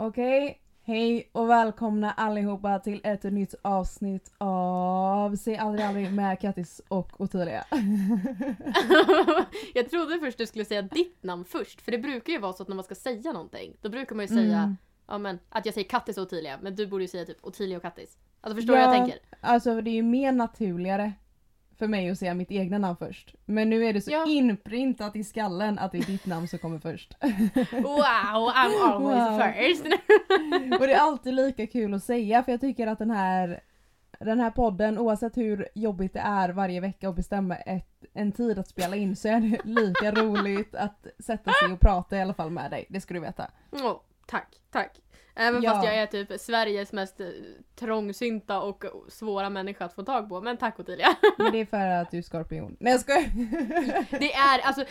Okej, hej och välkomna allihopa till ett nytt avsnitt av Se aldrig aldrig med Kattis och Ottilia. jag trodde först du skulle säga ditt namn först, för det brukar ju vara så att när man ska säga någonting, då brukar man ju säga Mm. ja, men, att jag säger Kattis och Ottilia, men du borde ju säga typ Ottilia och Kattis. Alltså förstår du vad jag tänker? Alltså det är ju mer naturligare för mig att säga mitt egna namn först. Men nu är det så Ja. inprintat i skallen att det är ditt namn som kommer först. Wow, I'm always Wow. first! och det är alltid lika kul att säga för jag tycker att den här den här podden, oavsett hur jobbigt det är varje vecka att bestämma ett, en tid att spela in så är det lika roligt att sätta sig och prata i alla fall med dig. Det ska du veta. Åh, tack, tack. Även Ja. fast jag är typ Sveriges mest eh, trångsynta och svåra människa att få tag på, men tack Ottilia. Men det är för att du är skorpion. Nej jag skojar. Det är alltså,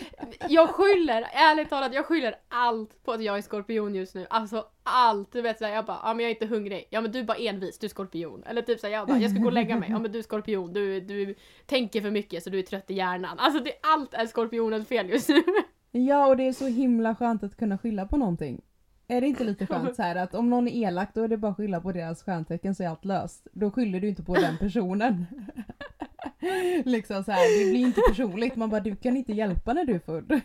jag skyller, ärligt talat, jag skyller allt på att jag är skorpion just nu. Alltså allt. Du vet såhär, jag bara, ja men jag är inte hungrig. Ja men du är bara envis, du är skorpion. Eller typ såhär, jag bara, jag ska gå och lägga mig. Ja men du är skorpion, du, du tänker för mycket så du är trött i hjärnan. Alltså det, allt är skorpionens fel just nu. Ja och det är så himla skönt att kunna skylla på någonting. Är det inte lite skönt så här att om någon är elak då är det bara att skylla på deras stjärntecken så är allt löst. Då skyller du inte på den personen. liksom så här, det blir inte personligt. Man bara du kan inte hjälpa när du är född.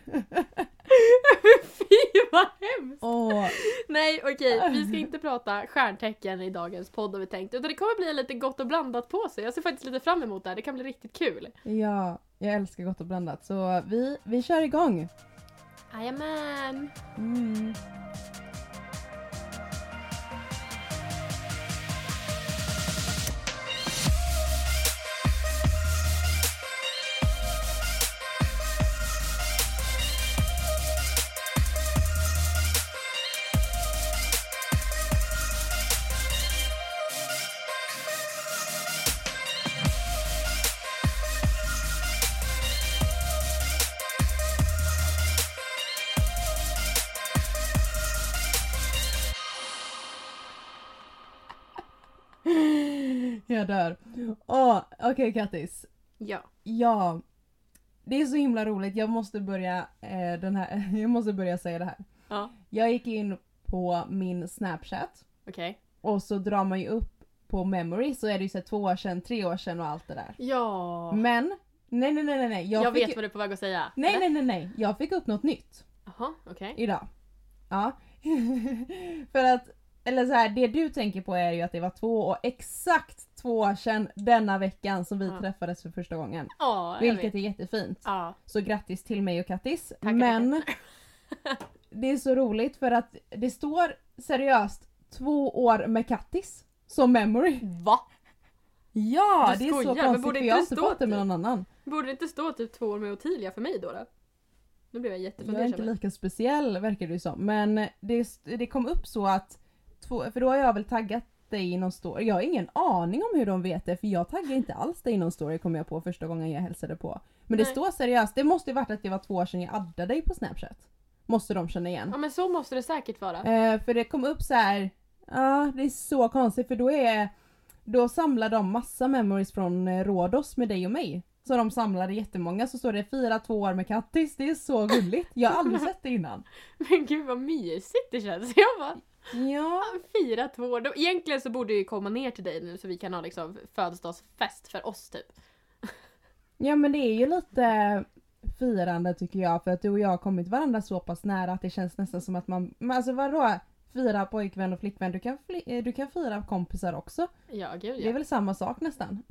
Fy vad hemskt! Åh, Nej okej, vi ska inte prata stjärntecken i dagens podd har vi tänkt. Utan det kommer bli lite gott och blandat på sig. Jag ser faktiskt lite fram emot det här, det kan bli riktigt kul. ja, jag älskar gott och blandat så vi, vi kör igång. Jajamän! Mm. Jag dör. Åh, okej Kattis. Ja. Ja. Det är så himla roligt, jag måste börja eh, den här, jag måste börja säga det här. Ja. Jag gick in på min snapchat Okej. och så drar man ju upp på memory så är det ju så här två år sedan, tre år sedan och allt det där. Ja. Men, nej nej nej nej nej. Jag, fick, vet vad du är på väg att säga. Nej eller? nej nej nej, jag fick upp något nytt Jaha, okej. idag. Ja. För att, eller så här, det du tänker på är ju att det var två år, exakt två år sedan denna veckan som vi Ja. träffades för första gången. Ja, Vilket vet. är jättefint. Ja. Så grattis till mig och Kattis. Tackar, Men det är så roligt för att det står seriöst två år med Kattis som memory. Va? Ja, Du det är så skojar, konstigt borde för jag har inte fått det med typ? någon annan. Borde det inte stå typ två år med Ottilia för mig då? då? Nu blev jag Jag är jättefundersam. inte lika speciell verkar det ju som. Men det, det kom upp så att, två, för då har jag väl taggat dig i någon story. Jag har ingen aning om hur de vet det för jag taggar inte alls dig i någon story kom jag på första gången jag hälsade på. Men det Nej. står seriöst, det måste ju varit att det var två år sedan jag addade dig på snapchat. Måste de känna igen. Ja men så måste det säkert vara. Eh, för det kom upp så här. ja det är så konstigt för då är då samlar de massa memories från eh, Rhodos med dig och mig. Så de samlade jättemånga så står det fira två år med Kattis, det är så gulligt. Jag har aldrig sett det innan. Men gud vad mysigt det känns. Jag bara, Ja, fira två år. Då- Egentligen så borde vi komma ner till dig nu så vi kan ha liksom födelsedagsfest för oss typ. ja men det är ju lite firande tycker jag för att du och jag har kommit varandra så pass nära att det känns nästan som att man, men alltså vadå? Fira pojkvän och flickvän, du kan, fli, eh, du kan fira kompisar också. Ja gud Det är ja. väl samma sak nästan.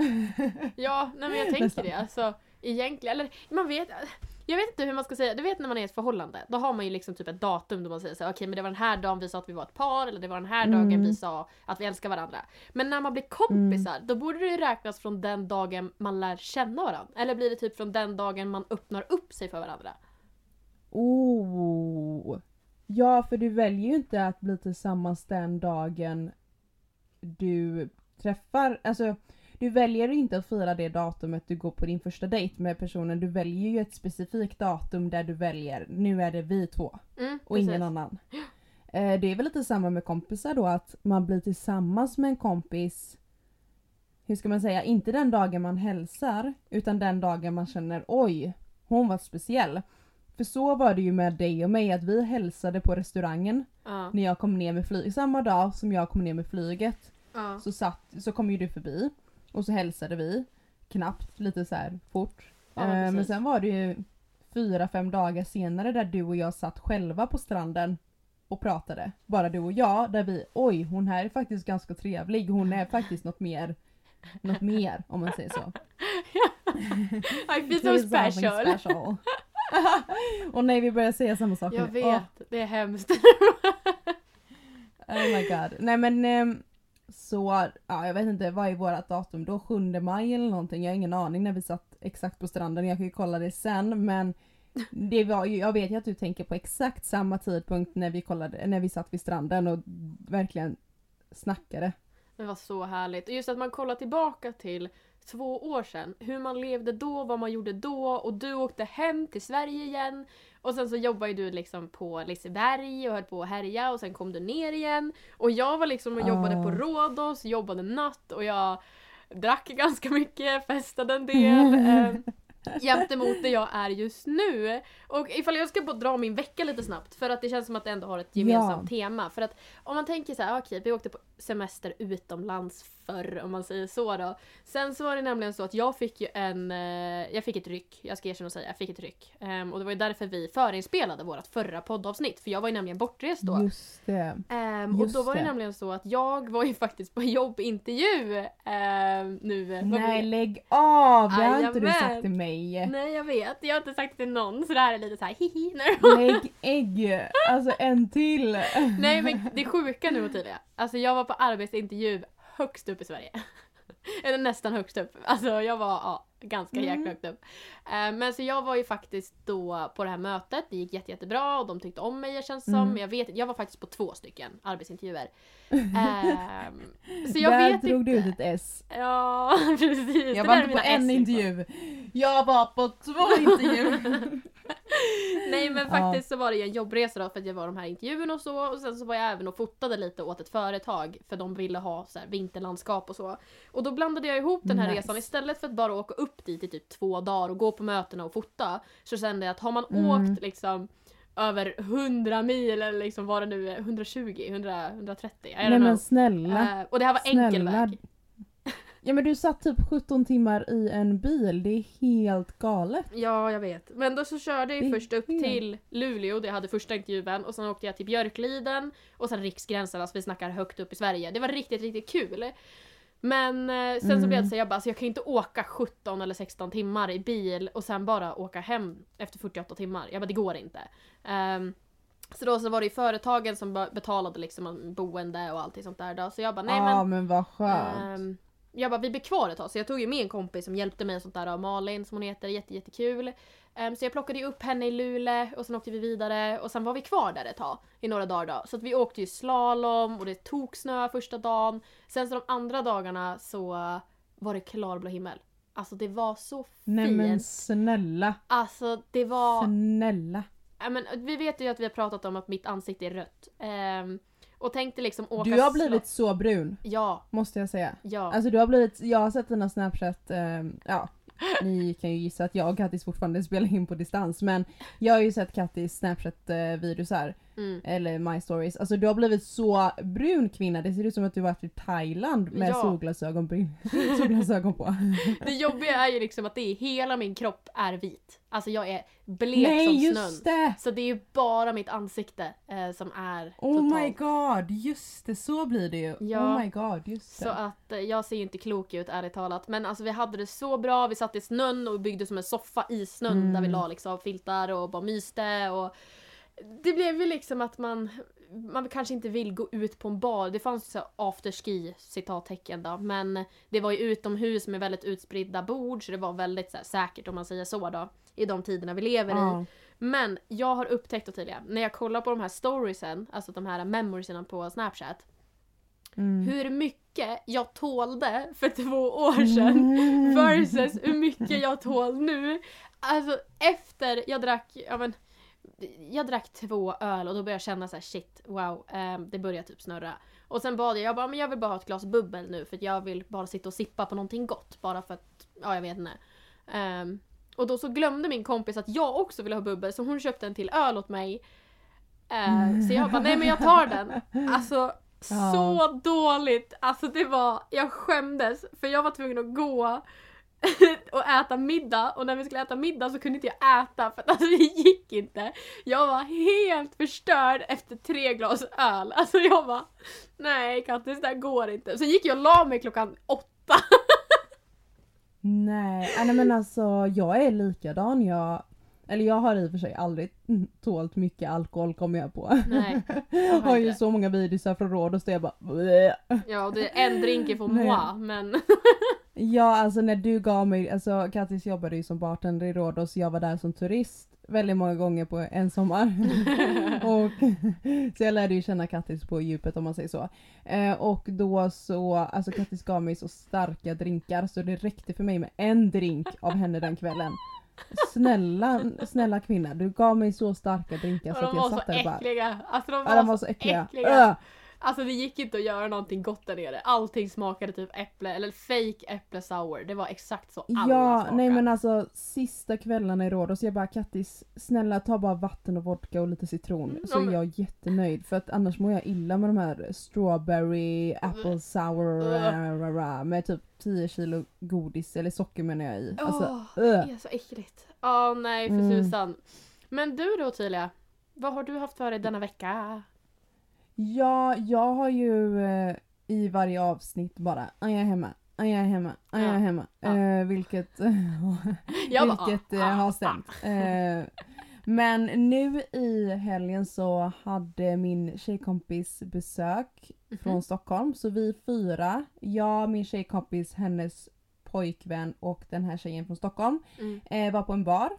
Ja nej men jag tänker Nästan. det. Alltså egentligen, eller man vet jag vet inte hur man ska säga, du vet när man är i ett förhållande, då har man ju liksom typ ett datum då man säger så okej men det var den här dagen vi sa att vi var ett par, eller det var den här Mm. dagen vi sa att vi älskar varandra. Men när man blir kompisar, då borde det ju räknas från den dagen man lär känna varandra. Eller blir det typ från den dagen man öppnar upp sig för varandra? Oh. Ja, för du väljer ju inte att bli tillsammans den dagen du träffar, alltså du väljer inte att fira det datumet du går på din första dejt med personen. Du väljer ju ett specifikt datum där du väljer, nu är det vi två Mm, och precis. ingen annan. Eh, det är väl lite samma med kompisar då att man blir tillsammans med en kompis hur ska man säga, inte den dagen man hälsar utan den dagen man känner oj, hon var speciell. för så var det ju med dig och mig att vi hälsade på restaurangen Ja. när jag kom ner med flyg. Samma dag som jag kom ner med flyget Ja. så, satt, så kom ju du förbi och så hälsade vi. Knappt, lite så här fort. Ja, eh, men sen var det ju fyra, fem dagar senare där du och jag satt själva på stranden och pratade. Bara du och jag där vi, oj hon här är faktiskt ganska trevlig. Hon är faktiskt något mer. Något mer om man säger så. I feel so special. special. och nej vi börjar säga samma sak Jag nu. vet, Åh, det är hemskt. oh my god. Nej men ehm, så, ja jag vet inte vad är vårat datum då? 7 maj eller någonting? Jag har ingen aning när vi satt exakt på stranden. Jag kan ju kolla det sen men det var ju, jag vet ju att du tänker på exakt samma tidpunkt när vi kollade, när vi satt vid stranden och verkligen snackade. Det var så härligt. Och just att man kollar tillbaka till två år sedan. Hur man levde då, vad man gjorde då och du åkte hem till Sverige igen. Och sen så jobbade du liksom på Liseberg och höll på att härja och sen kom du ner igen. Och jag var liksom och jobbade Ah. på Rhodos, jobbade natt och jag drack ganska mycket, festade en del. eh, jämt emot det jag är just nu. Och ifall jag ska bara dra min vecka lite snabbt för att det känns som att det ändå har ett gemensamt tema. För att om man tänker så här, okej vi åkte på semester utomlands förr om man säger så då. Sen så var det nämligen så att jag fick ju en, eh, jag fick ett ryck, jag ska erkänna och säga, jag fick ett ryck. Ehm, och det var ju därför vi förinspelade vårt förra poddavsnitt för jag var ju nämligen bortrest då. Just det. Ehm, och Just då var det, det. nämligen så att jag var ju faktiskt på jobbintervju ehm, nu. blir Nej lägg av! Det har inte du sagt till mig. Nej jag vet, jag har inte sagt det till någon så det här är lite så här hihi. Lägg ägg! Alltså en till! Nej men det sjuka nu Ottilia, alltså jag var på arbetsintervju högst upp i Sverige. Eller nästan högst upp. Alltså jag var ja, ganska Mm. jäkla högt upp. Eh, men så jag var ju faktiskt då på det här mötet, det gick jätte, jättebra och de tyckte om mig känns som. Mm. Jag vet jag var faktiskt på två stycken arbetsintervjuer. Ehm, så jag Där vet drog du inte. ut ett S. Ja precis. Jag var inte på en intervju. Jag var på två intervjuer. Nej men faktiskt så var det ju en jobbresa då för att jag var de här intervjuerna och så och sen så var jag även och fotade lite åt ett företag för de ville ha så här vinterlandskap och så. Och då blandade jag ihop den här Nice. resan istället för att bara åka upp dit i typ två dagar och gå på mötena och fota så kände jag att har man Mm. åkt liksom över 100 mil eller liksom vad det nu är, 120, 100, 130, I don't Nej men snälla. Eh, och det här var enkel Snälla. väg. Ja men du satt typ 17 timmar i en bil. Det är helt galet. Ja, jag vet. Men då så körde jag ju först upp helt- till Luleå där jag hade första intervjun och sen åkte jag till Björkliden och sen Riksgränsen, alltså vi snackar högt upp i Sverige. Det var riktigt, riktigt kul. Men eh, sen så Mm. blev det så jag bara, alltså jag kan inte åka 17 eller 16 timmar i bil och sen bara åka hem efter 48 timmar. Jag bara, det går inte. Ehm, så då så var det ju företagen som be- betalade liksom boende och allting sånt där då. Så jag bara, nej Ja men men vad skönt. Ehm, jag bara, vi blir kvar ett tag så jag tog ju med en kompis som hjälpte mig och sånt där av Malin som hon heter, jätte, jättekul. Ehm, så jag plockade ju upp henne i Luleå och sen åkte vi vidare och sen var vi kvar där ett tag i några dagar då. Så att vi åkte ju slalom och det tog snö första dagen. Sen så de andra dagarna så var det klarblå himmel. Alltså det var så fint. Nej men snälla. Alltså det var... Snälla. Ja, men, vi vet ju att vi har pratat om att mitt ansikte är rött. Ehm, och tänkte liksom åka Du har blivit så brun. Ja, Måste jag säga. ja. Alltså du har blivit, jag har sett dina snapchat, ehm, ja. Ni kan ju gissa att jag och Kattis fortfarande spelar in på distans men jag har ju sett Kattis snapchat videosar Mm. eller my stories. Alltså du har blivit så brun kvinna, det ser ut som att du varit i Thailand med Ja. solglasögon, på- solglasögon på. Det jobbiga är ju liksom att det är, hela min kropp är vit. Alltså jag är blek Nej som just snön. det! Så det är ju bara mitt ansikte eh, som är Oh totalt. my god, just det, så blir det ju. Ja. Oh my god, just det. Så att eh, jag ser ju inte klok ut ärligt talat. Men alltså vi hade det så bra, vi satt i snön och byggde som en soffa i snön Mm. där vi la liksom filtar och bara myste och det blev ju liksom att man man kanske inte vill gå ut på en bar. Det fanns så afterski citattecken då. Men det var ju utomhus med väldigt utspridda bord så det var väldigt så här, säkert om man säger så då. I de tiderna vi lever i. Ja. Men jag har upptäckt Ottilia, när jag kollar på de här storiesen, alltså de här memoriesarna på snapchat. Mm. Hur mycket jag tålde för två år sedan Mm. versus hur mycket jag tål nu. Alltså efter jag drack, ja men jag drack två öl och då började jag känna så här: shit, wow, ehm, det börjar typ snurra. Och sen bad jag, jag bara, men jag vill bara ha ett glas bubbel nu för att jag vill bara sitta och sippa på någonting gott. Bara för att, ja jag vet inte. Ehm, Och då så glömde min kompis att jag också ville ha bubbel så hon köpte en till öl åt mig. Eh, så jag bara, nej men jag tar den. Alltså Ja. så dåligt. Alltså det var, jag skämdes för jag var tvungen att gå och äta middag och när vi skulle äta middag så kunde inte jag äta för att alltså, det gick inte. Jag var helt förstörd efter tre glas öl. Alltså jag var nej Kattis det där går inte. Så gick jag och la mig klockan åtta. Nej, nej men alltså jag är likadan. Jag, eller jag har i och för sig aldrig tålt mycket alkohol kommer jag på. Nej. Jag har ju så många videosar från Rhodos där jag bara "Bleh." Ja det är en drink Nej. moi men Ja alltså när du gav mig, alltså Kattis jobbade ju som bartender i Rhodos, jag var där som turist väldigt många gånger på en sommar. och, så jag lärde ju känna Kattis på djupet om man säger så. Eh, och då så, alltså Kattis gav mig så starka drinkar så det räckte för mig med en drink av henne den kvällen. Snälla, snälla kvinna, du gav mig så starka drinkar så att jag satt där och bara äckliga. Alltså de var, Ja, de var så äckliga. äckliga. Alltså det gick inte att göra någonting gott där nere. Allting smakade typ äpple eller fake äpple sour. Det var exakt så alla Ja, smakade. nej men alltså sista kvällarna i Rhodos, jag bara Kattis, snälla ta bara vatten och vodka och lite citron Mm, så ja, är men- jag jättenöjd för att annars mår jag illa med de här strawberry, apple sour, ra, med typ 10 kilo godis eller socker menar jag i. Alltså, Åh, öh. det är så äckligt. Åh nej för Mm. susan. Men du då Ottilia? Vad har du haft för dig denna vecka? Ja, jag har ju eh, i varje avsnitt bara, "Ah, jag är hemma, ah, jag är hemma, ah, jag är hemma. Ja. Eh, vilket eh, har stämt. Men nu i helgen så hade min tjejkompis besök Mhm. från Stockholm. Så vi fyra, jag, min tjejkompis, hennes pojkvän och den här tjejen från Stockholm Mm. eh, var på en bar.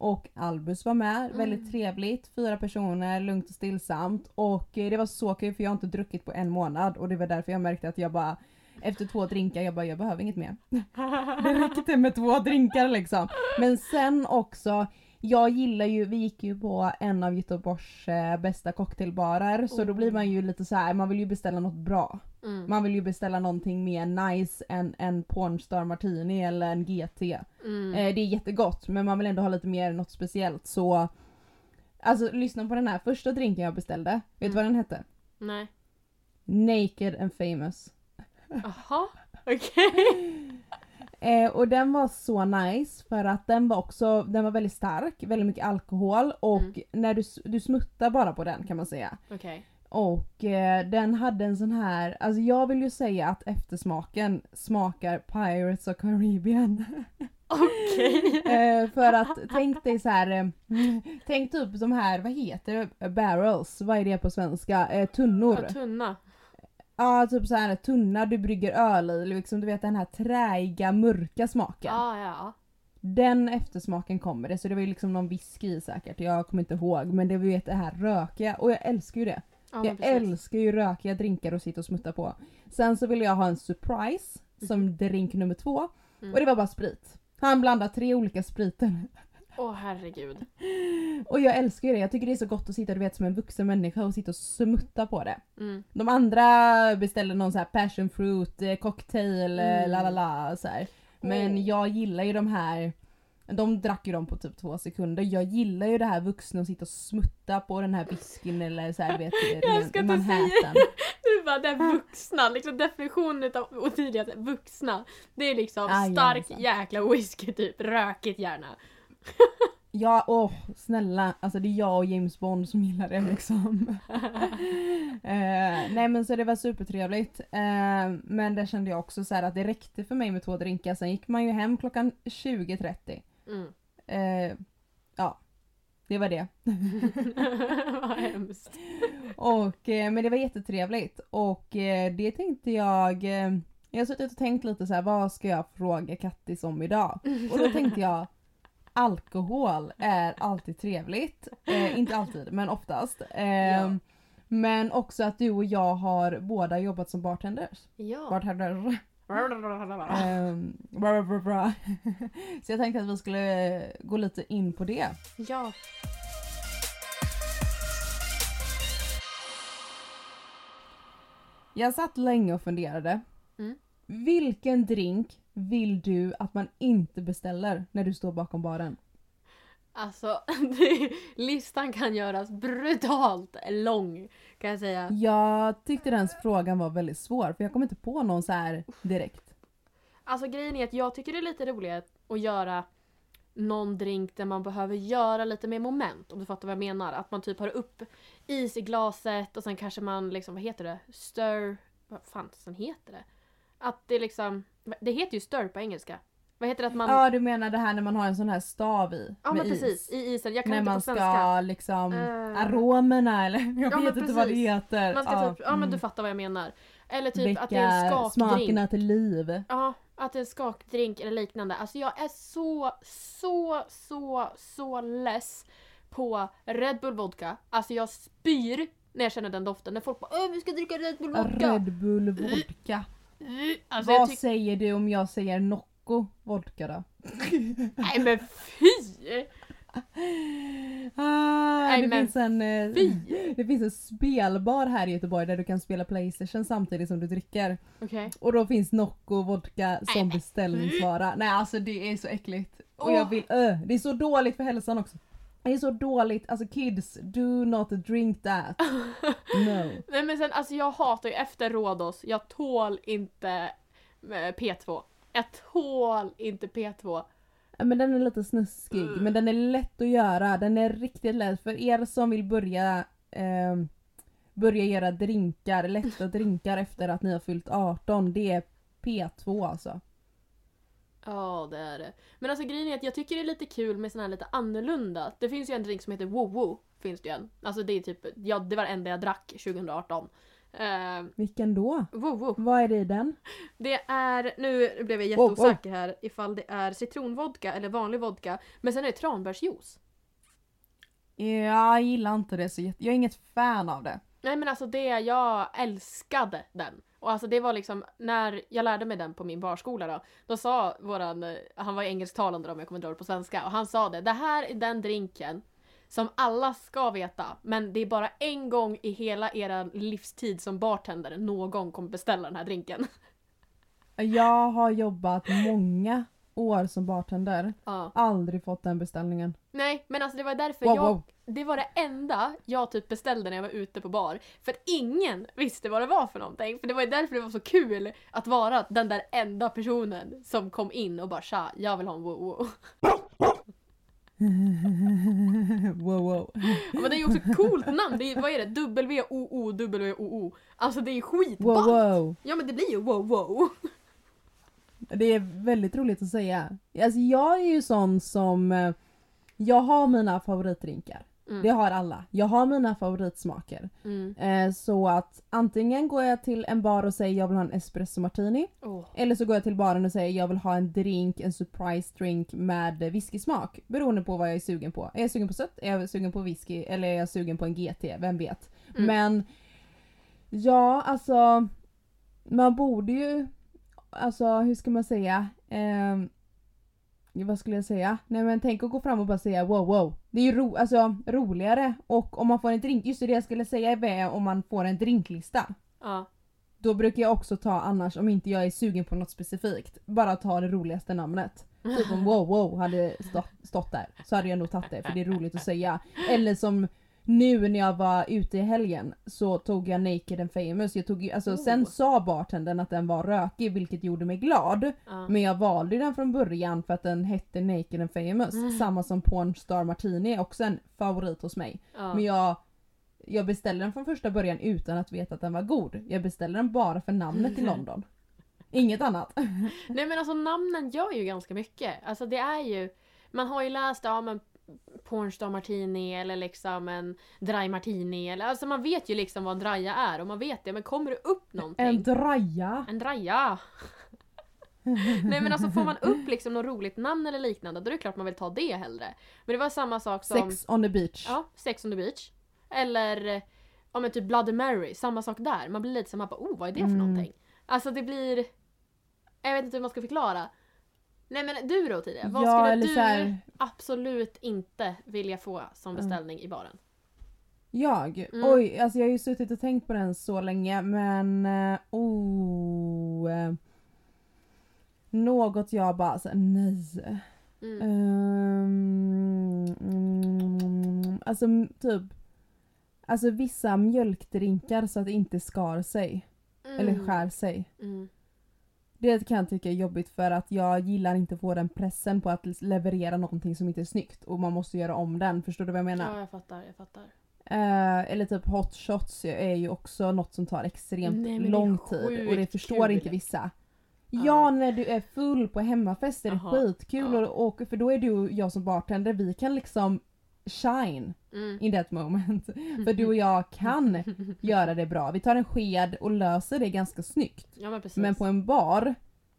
Och Albus var med, Mm. väldigt trevligt. Fyra personer, lugnt och stillsamt. Och eh, det var så kul för jag har inte druckit på en månad och det var därför jag märkte att jag bara efter två drinkar, jag bara jag behöver inget mer. Det räckte med två drinkar liksom. Men sen också, jag gillar ju, vi gick ju på en av Göteborgs eh, bästa cocktailbarer så då blir man ju lite så här, man vill ju beställa något bra. Mm. Man vill ju beställa någonting mer nice än en Pornstar Martini eller en GT. Mm. Eh, det är jättegott men man vill ändå ha lite mer något speciellt så Alltså lyssna på den här första drinken jag beställde. Vet du Mm. vad den hette? Nej. Naked and famous. Jaha, okej. Eh, och den var så nice för att den var också, den var väldigt stark, väldigt mycket alkohol och Mm. när du, du smuttar bara på den kan man säga. Okej. Och eh, den hade en sån här, alltså jag vill ju säga att eftersmaken smakar Pirates of Caribbean. Okej. eh, för att tänk dig så här, eh, tänk typ de här, vad heter det, barrels, vad är det på svenska? Eh, tunnor. Ja, tunna. Ja typ så här tunna du brygger öl i, liksom du vet den här träiga mörka smaken. Ja, ja. Den eftersmaken kommer det, så det var ju liksom någon whisky i säkert, jag kommer inte ihåg. Men det var ju det här rökiga, och jag älskar ju det. ja jag älskar ju rökiga drinkar och sitta och smutta på. Sen så ville jag ha en surprise som drink nummer två. Mm. Och det var bara sprit. Han blandade tre olika spriter. Åh herregud. Och jag älskar ju det, jag tycker det är så gott att sitta du vet som en vuxen människa och sitta och smutta på det. Mm. De andra beställde någon så här passion fruit, eh, cocktail, mm. Mm. la la la så här. Men Åh. jag gillar ju de här de drack ju dem på typ två sekunder. Jag gillar ju det här vuxna att sitta och smutta på den här whiskyn eller så här, vet, Jag ska ren inte säga- Manhattan. Du bara den vuxna, liksom definitionen av Ottilia, vuxna. Det är liksom Jajamensan. stark jäkla whisky typ, rökigt gärna. Ja, åh snälla. Alltså det är jag och James Bond som gillar det liksom. eh, nej men så det var supertrevligt. Eh, men där kände jag också så här att det räckte för mig med två drinkar. Sen gick man ju hem klockan 20.30. Mm. Eh, ja, det var det. Vad hemskt. Och, eh, men det var jättetrevligt. Och eh, det tänkte jag... Eh, jag har suttit och tänkt lite så här, vad ska jag fråga Kattis om idag? Och då tänkte jag alkohol är alltid trevligt. Eh, inte alltid, men oftast. Eh, Ja. Men också att du och jag har båda jobbat som bartenders. Ja. Bartender. Bra. Så jag tänkte att vi skulle gå lite in på det. ja. Jag satt länge och funderade. Mm. Vilken drink vill du att man inte beställer när du står bakom baren? Alltså, det, listan kan göras brutalt lång kan jag säga. Jag tyckte den frågan var väldigt svår för jag kom inte på någon så här direkt. Alltså grejen är att jag tycker det är lite roligare att göra någon drink där man behöver göra lite mer moment om du fattar vad jag menar. Att man typ har upp is i glaset och sen kanske man liksom, vad heter det? Stir... Vad fan sen heter det? Att det liksom... Det heter ju stir på engelska. Vad heter det att man... Ja du menar det här när man har en sån här stav i? Ja men is. precis, i isen. Jag kan När inte man på ska svenska. liksom Eh. aromerna eller jag Ja, vet inte vad det precis. heter. Man ska Ja, typ, ja men du mm. fattar vad jag menar. Eller typ att det är en Väcka skakdrink. smakerna till liv. Ja, att det är en skakdrink eller liknande. Alltså jag är så, så, så, så less på Red Bull vodka. Alltså jag spyr när jag känner den doften. När folk bara Åh, vi ska dricka Red Bull vodka. Red Bull vodka. Alltså vad säger du om jag säger Nocco vodka då? Nej men fy! Ah, det, finns en, eh, det finns en spelbar här i Göteborg där du kan spela Playstation samtidigt som du dricker. Okej. Och då finns Nocco vodka som beställningsvara. Nej alltså det är så äckligt. Och jag vill, öh, det är så dåligt för hälsan också. Det är så dåligt, alltså kids, do not drink that. No. Nej men sen alltså jag hatar ju efter Rhodos, jag tål inte eh, P2. Jag tål inte P2. Ja, Men den är lite snuskig, Mm. men den är lätt att göra. Den är riktigt lätt för er som vill börja eh, börja göra drinkar, lätta drinkar efter att ni har fyllt 18. Det är P2 alltså. Ja, det är det. Men alltså grejen är att jag tycker det är lite kul med såna här lite annorlunda. Det finns ju en drink som heter Woo-Woo. Finns det ju en. Alltså det är typ, ja det var det enda jag drack 2018. Uh, Vilken då? Woo-Woo. Vad är det i den? Det är, nu blev jag jätteosäker här ifall det är citronvodka eller vanlig vodka. Men sen är det tranbärsjuice. Jag gillar inte det så jätte... Jag är inget fan av det. Nej men alltså det, jag älskade den. Och alltså det var liksom, när jag lärde mig den på min barskola då, då sa våran, eh, han var engelsktalande då, om jag kommer dra det på svenska, och han sa det, det här är den drinken som alla ska veta, men det är bara en gång i hela era livstid som bartender någon kommer beställa den här drinken. Jag har jobbat många år som bartender. Ja. Aldrig fått den beställningen. Nej, men alltså det var därför Wow, jag, wow. Det var det enda jag typ beställde när jag var ute på bar. För att ingen visste vad det var för någonting. För det var ju därför det var så kul att vara den där enda personen som kom in och bara tja, jag vill ha en wow wow wow. ja, Men det är ju också ett coolt namn, det är, vad är det? W-O-O, W-O-O. Alltså det är skitballt! Wow wow. Ja men det blir ju wow wow. Det är väldigt roligt att säga. Alltså jag är ju sån som... eh, Jag har mina favoritdrinkar. Mm. Det har alla. Jag har mina favoritsmaker. Mm. Eh, så att antingen går jag till en bar och säger jag vill ha en espresso martini. Åh. Eller så går jag till baren och säger jag vill ha en drink, en surprise drink med eh, whiskysmak. Beroende på vad jag är sugen på. Är jag sugen på sött? Är jag sugen på whisky? Eller är jag sugen på en GT? Vem vet? Mm. Men ja, alltså man borde ju, alltså hur ska man säga? Ehm, vad skulle jag säga? Nej men tänk att gå fram och bara säga wow wow. Det är ju ro, alltså, roligare och om man får en drink, just det jag skulle säga är om man får en drinklista. Ja. Då brukar jag också ta annars om inte jag är sugen på något specifikt. Bara ta det roligaste namnet. Typ om wow wow hade stått, stått där så hade jag nog tagit det för det är roligt att säga. Eller som nu när jag var ute i helgen så tog jag Naked and famous. Jag tog, alltså, Oh. Sen sa bartendern att den var rökig vilket gjorde mig glad. Ja. Men jag valde den från början för att den hette Naked and famous. Mm. Samma som Pornstar Martini också en favorit hos mig. Ja. Men jag, jag beställde den från första början utan att veta att den var god. Jag beställde den bara för namnet i London. Inget annat. Nej men alltså namnen gör ju ganska mycket. Alltså det är ju, man har ju läst ja men Pornstar Martini eller liksom en Dry Martini eller alltså man vet ju liksom vad en draja är och man vet det men kommer det upp någonting? En draja. En draja! Nej men alltså får man upp liksom något roligt namn eller liknande då är det klart man vill ta det hellre. Men det var samma sak som Sex on the beach. ja, Sex on the beach. Eller ja men typ Bloody Mary, samma sak där. Man blir lite som man bara oh vad är det för Mm. någonting? Alltså det blir jag vet inte hur man ska förklara. Nej men du då Tidia, vad Ja, skulle du här- absolut inte vilja få som Mm. beställning i baren? Jag? Mm. Oj, alltså jag har ju suttit och tänkt på den så länge men... eh, oh, eh, något jag bara så, nej. Mm. Um, mm, alltså typ Alltså vissa mjölkdrinkar så att det inte skar sig. Eller Mm. skär sig. Det kan jag tycka är jobbigt för att jag gillar inte att få den pressen på att leverera någonting som inte är snyggt och man måste göra om den. Förstår du vad jag menar? Ja, jag fattar, jag fattar. Eh, eller typ hot shots är ju också något som tar extremt Nej, lång tid och det förstår kul. inte vissa. Ja. Ja, när du är full på hemmafest är det Jaha. skitkul Ja. och, och för då är du och jag som bartender, vi kan liksom shine Mm. in that moment. För du och jag kan göra det bra. Vi tar en sked och löser det ganska snyggt. Ja men. Men på en bar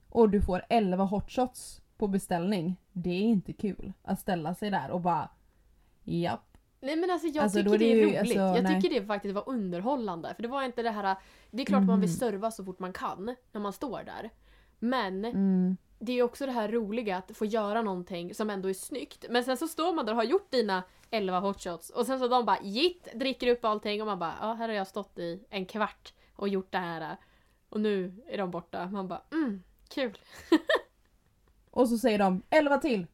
och du får 11 hot shots på beställning, det är inte kul att ställa sig där och bara japp. Nej men alltså jag Alltså, tycker är det är ju- roligt. alltså, jag nej. tycker det faktiskt var underhållande. För det var inte det här... Det är klart man vill Mhm. serva så fort man kan när man står där. Men Mm. Det är också det här roliga att få göra någonting som ändå är snyggt. Men sen så står man där och har gjort dina 11 hotshots och sen så de bara jitt, dricker upp allting och man bara ja här har jag stått i en kvart och gjort det här. Och nu är de borta. Man bara mm, kul. Och så säger de 11 till.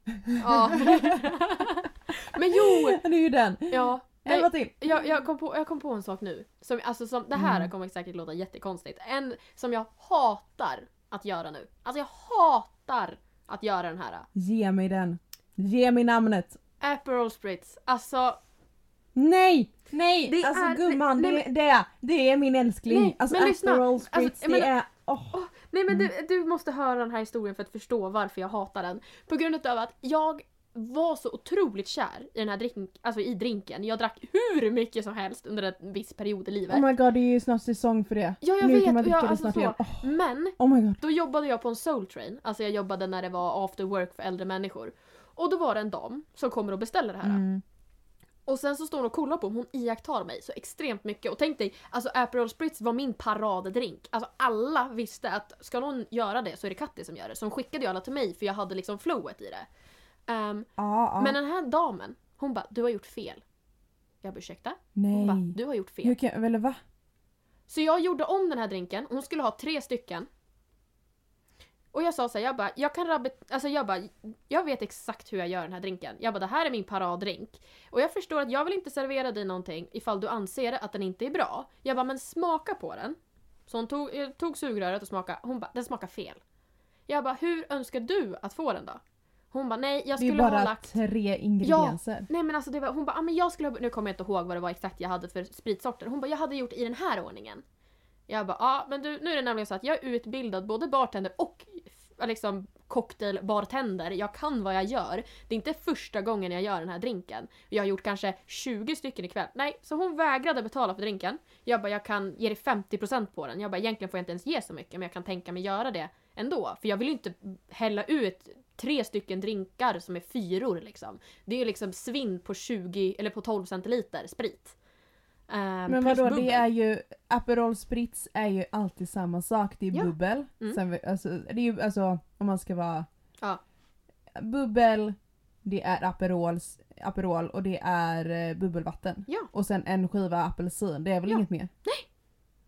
Ja. Men jo! Det är ju den. Ja. 11 till. Jag, jag, kom på, jag kom på en sak nu. Som, alltså, som, det här Mm. kommer säkert låta jättekonstigt. En som jag hatar att göra nu. Alltså jag hatar att göra den här. Ge mig den. Ge mig namnet. Aperol Spritz. Alltså, Nej! Nej! Det alltså är- gumman, nej, det, det, det är min älskling. Nej, alltså men. Aperol Spritz, Alltså, det menar- är... åh. nej men Mm. du, du måste höra den här historien för att förstå varför jag hatar den. På grund av att jag var så otroligt kär i den här drink, alltså i drinken. Jag drack hur mycket som helst under en viss period i livet. Oh my god, det är ju snart säsong för det. ja jag nu vet, kan man och dricka jag, det alltså snart igen. Åh, Men oh. Då jobbade jag på en soul train, alltså jag jobbade när det var after work för äldre människor. Och då var det en dam som kommer och beställer det här. Mm. Och sen så står hon och kollar på mig, hon iakttar mig så extremt mycket. Och tänk dig, alltså Aperol Spritz var min paraddrink. Alltså alla visste att ska någon göra det så är det Katti som gör det. Så hon skickade ju alla till mig för jag hade liksom flowet i det. Ehm, Ja, ja. Men den här damen, hon bara du har gjort fel. Jag bara ursäkta? Hon Nej. bara du har gjort fel. Hur kan, eller va? Så jag gjorde om den här drinken, hon skulle ha tre stycken. Och jag sa så här, jag bara, jag kan rabbe, alltså jag bara, jag vet exakt hur jag gör den här drinken. Jag bara, det här är min paraddrink. Och jag förstår att jag vill inte servera dig någonting ifall du anser att den inte är bra. Jag bara, men smaka på den. Så hon tog, jag tog sugröret och smakade, hon bara, den smakar fel. Jag bara, hur önskar du att få den då? Hon bara, nej jag Det är skulle ha bara lagt tre ingredienser. Nej men alltså det var, hon bara, ah, men jag skulle ha, nu kommer jag inte ihåg vad det var exakt jag hade för spritsorter. Hon bara, jag hade gjort i den här ordningen. Jag bara, ja men du, nu är det nämligen så att jag är utbildad både bartender och liksom cocktailbartender. Jag kan vad jag gör. Det är inte första gången jag gör den här drinken. Jag har gjort kanske 20 stycken ikväll. Nej, så hon vägrade betala för drinken. Jag bara, jag kan ge dig 50% på den. Jag bara, egentligen får jag inte ens ge så mycket men jag kan tänka mig göra det ändå. För jag vill ju inte hälla ut tre stycken drinkar som är fyror liksom. Det är liksom svinn på 20 eller på 12 centiliter sprit. Ehm, Men vadå, bubbel. det är ju Aperol Spritz är ju alltid samma sak. Det är Ja. bubbel. Mm. Sen, alltså, det är ju alltså om man ska vara Ja. bubbel, det är Aperols, Aperol och det är eh, bubbelvatten. Ja. Och sen en skiva apelsin, det är väl Ja. inget mer? Nej,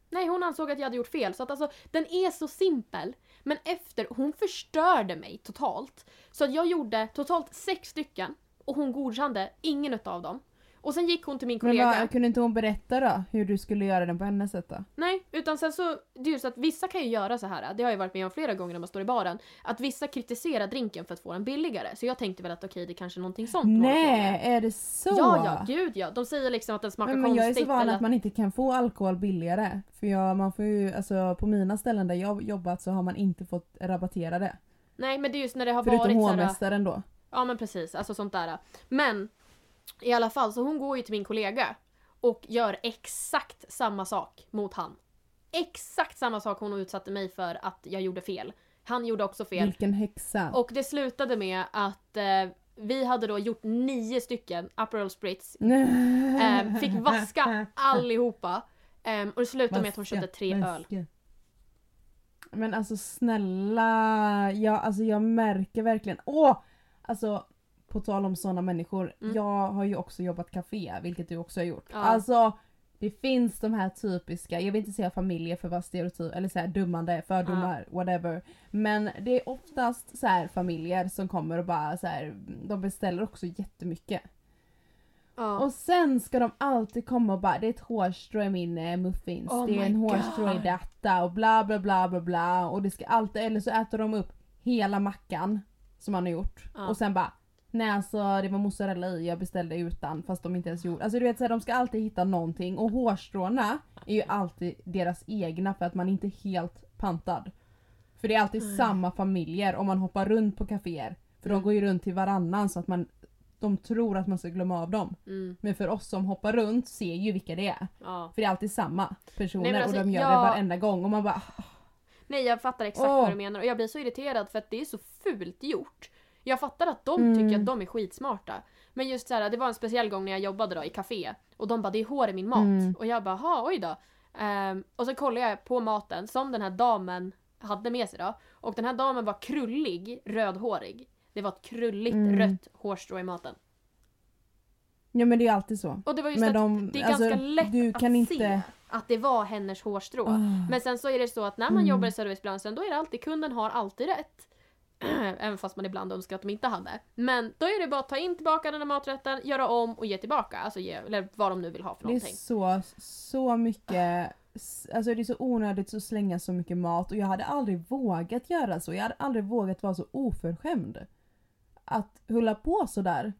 Nej, hon ansåg att jag hade gjort fel. Så att alltså, den är så simpel. Men efter, hon förstörde mig totalt. Så att jag gjorde totalt sex stycken och hon godkände ingen utav dem. Och sen gick hon till min Men kollega. vad, kunde inte hon berätta då hur du skulle göra den på hennes sätt då? Nej, utan sen så, det är ju så att vissa kan ju göra så här. det har jag varit med om flera gånger när man står i baren, att vissa kritiserar drinken för att få den billigare. Så jag tänkte väl att okej, det är kanske är någonting sånt. Nej, är det så? Ja, ja, gud ja. De säger liksom att den smakar men, men jag är konstigt. så van eller... att man inte kan få alkohol billigare. För jag, man får ju, alltså på mina ställen där jag jobbat så har man inte fått rabattera det. Nej, men det är just när det har Förutom varit här, hovmästaren då. Ja men precis, alltså sånt där. Men i alla fall, så hon går ju till min kollega och gör exakt samma sak mot han. Exakt samma sak hon utsatte mig för att jag gjorde fel. Han gjorde också fel. Vilken häxa. Och det slutade med att eh, vi hade då gjort nio stycken Aperol Spritz. Eh, fick vaska allihopa. Eh, och det slutade med att hon köpte tre öl. Vaska. Men alltså snälla, jag, alltså jag märker verkligen, åh! Alltså på tal om sådana människor, Mm. jag har ju också jobbat café, vilket du också har gjort. Ja. Alltså det finns de här typiska, jag vill inte säga familjer för vad stereotyp, eller så här dummande, fördomar, whatever. Men det är oftast så här familjer som kommer och bara så här, de beställer också jättemycket. Ja. Och sen ska de alltid komma och bara det är ett hårstrå i min eh, muffins, Oh det är en hårstrå i detta och bla bla bla bla bla och det ska alltid, eller så äter de upp hela mackan som man har gjort Ja. och sen bara Nej alltså det var mozzarella i, jag beställde utan fast de inte ens gjorde. Alltså du vet så här, de ska alltid hitta någonting och hårstråna är ju alltid deras egna för att man inte är helt pantad. För det är alltid Mm. samma familjer om man hoppar runt på kaféer. För Mm. de går ju runt till varannan så att man de tror att man ska glömma av dem. Mm, Men för oss som hoppar runt ser ju vilka det är. ja. För det är alltid samma personer Nej, alltså, och de gör jag- det varenda gång och man bara Nej jag fattar exakt Åh. vad du menar och jag blir så irriterad för att det är så fult gjort. Jag fattar att de Mm. tycker att de är skitsmarta. Men just så här, det var en speciell gång när jag jobbade då i café och de bara det är hår i min mat. Mm. Och jag bara ha oj då. Ehm, och så kollade jag på maten som den här damen hade med sig då. Och den här damen var krullig, rödhårig. Det var ett krulligt Mm. rött hårstrå i maten. Ja men det är alltid så. Och det var just Men att de, det är alltså, ganska lätt att kan se inte... att det var hennes hårstrå. Ah. Men sen så är det så att när man Mm. jobbar i servicebranschen då är det alltid kunden har alltid rätt. Även fast man ibland önskar att de inte hade. Men då är det bara att ta in tillbaka den här maträtten, göra om och ge tillbaka. Alltså ge, eller vad de nu vill ha för Det är någonting. så, så mycket, alltså det är så onödigt att slänga så mycket mat och jag hade aldrig vågat göra så. Jag hade aldrig vågat vara så oförskämd. Att hålla på sådär.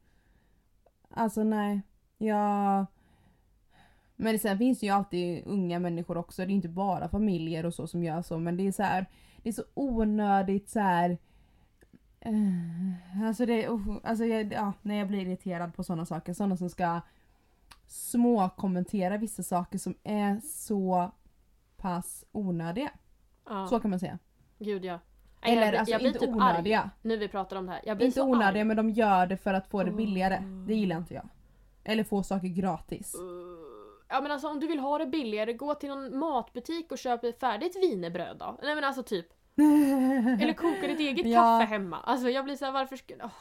Alltså nej, jag... Men sen finns det ju alltid unga människor också, det är inte bara familjer och så som gör så men det är så här, det är så onödigt så här. Eh, alltså det, uh, alltså jag, ja, när jag blir irriterad på sådana saker, sådana som ska små kommentera vissa saker som är så pass onödiga. Ja, Så kan man säga. gud ja. Nej, Eller jag, blir- alltså jag blir inte typ onödiga. arg nu vi pratar om det här. Jag blir Inte onödiga arg. men de gör det för att få det billigare. Det gillar inte jag. Eller få saker gratis. Uh, Ja men alltså om du vill ha det billigare, gå till någon matbutik och köp ett färdigt wienerbröd då. Nej men alltså typ. Eller koka ditt eget Ja. kaffe hemma. Alltså jag blir såhär varför ska... åh.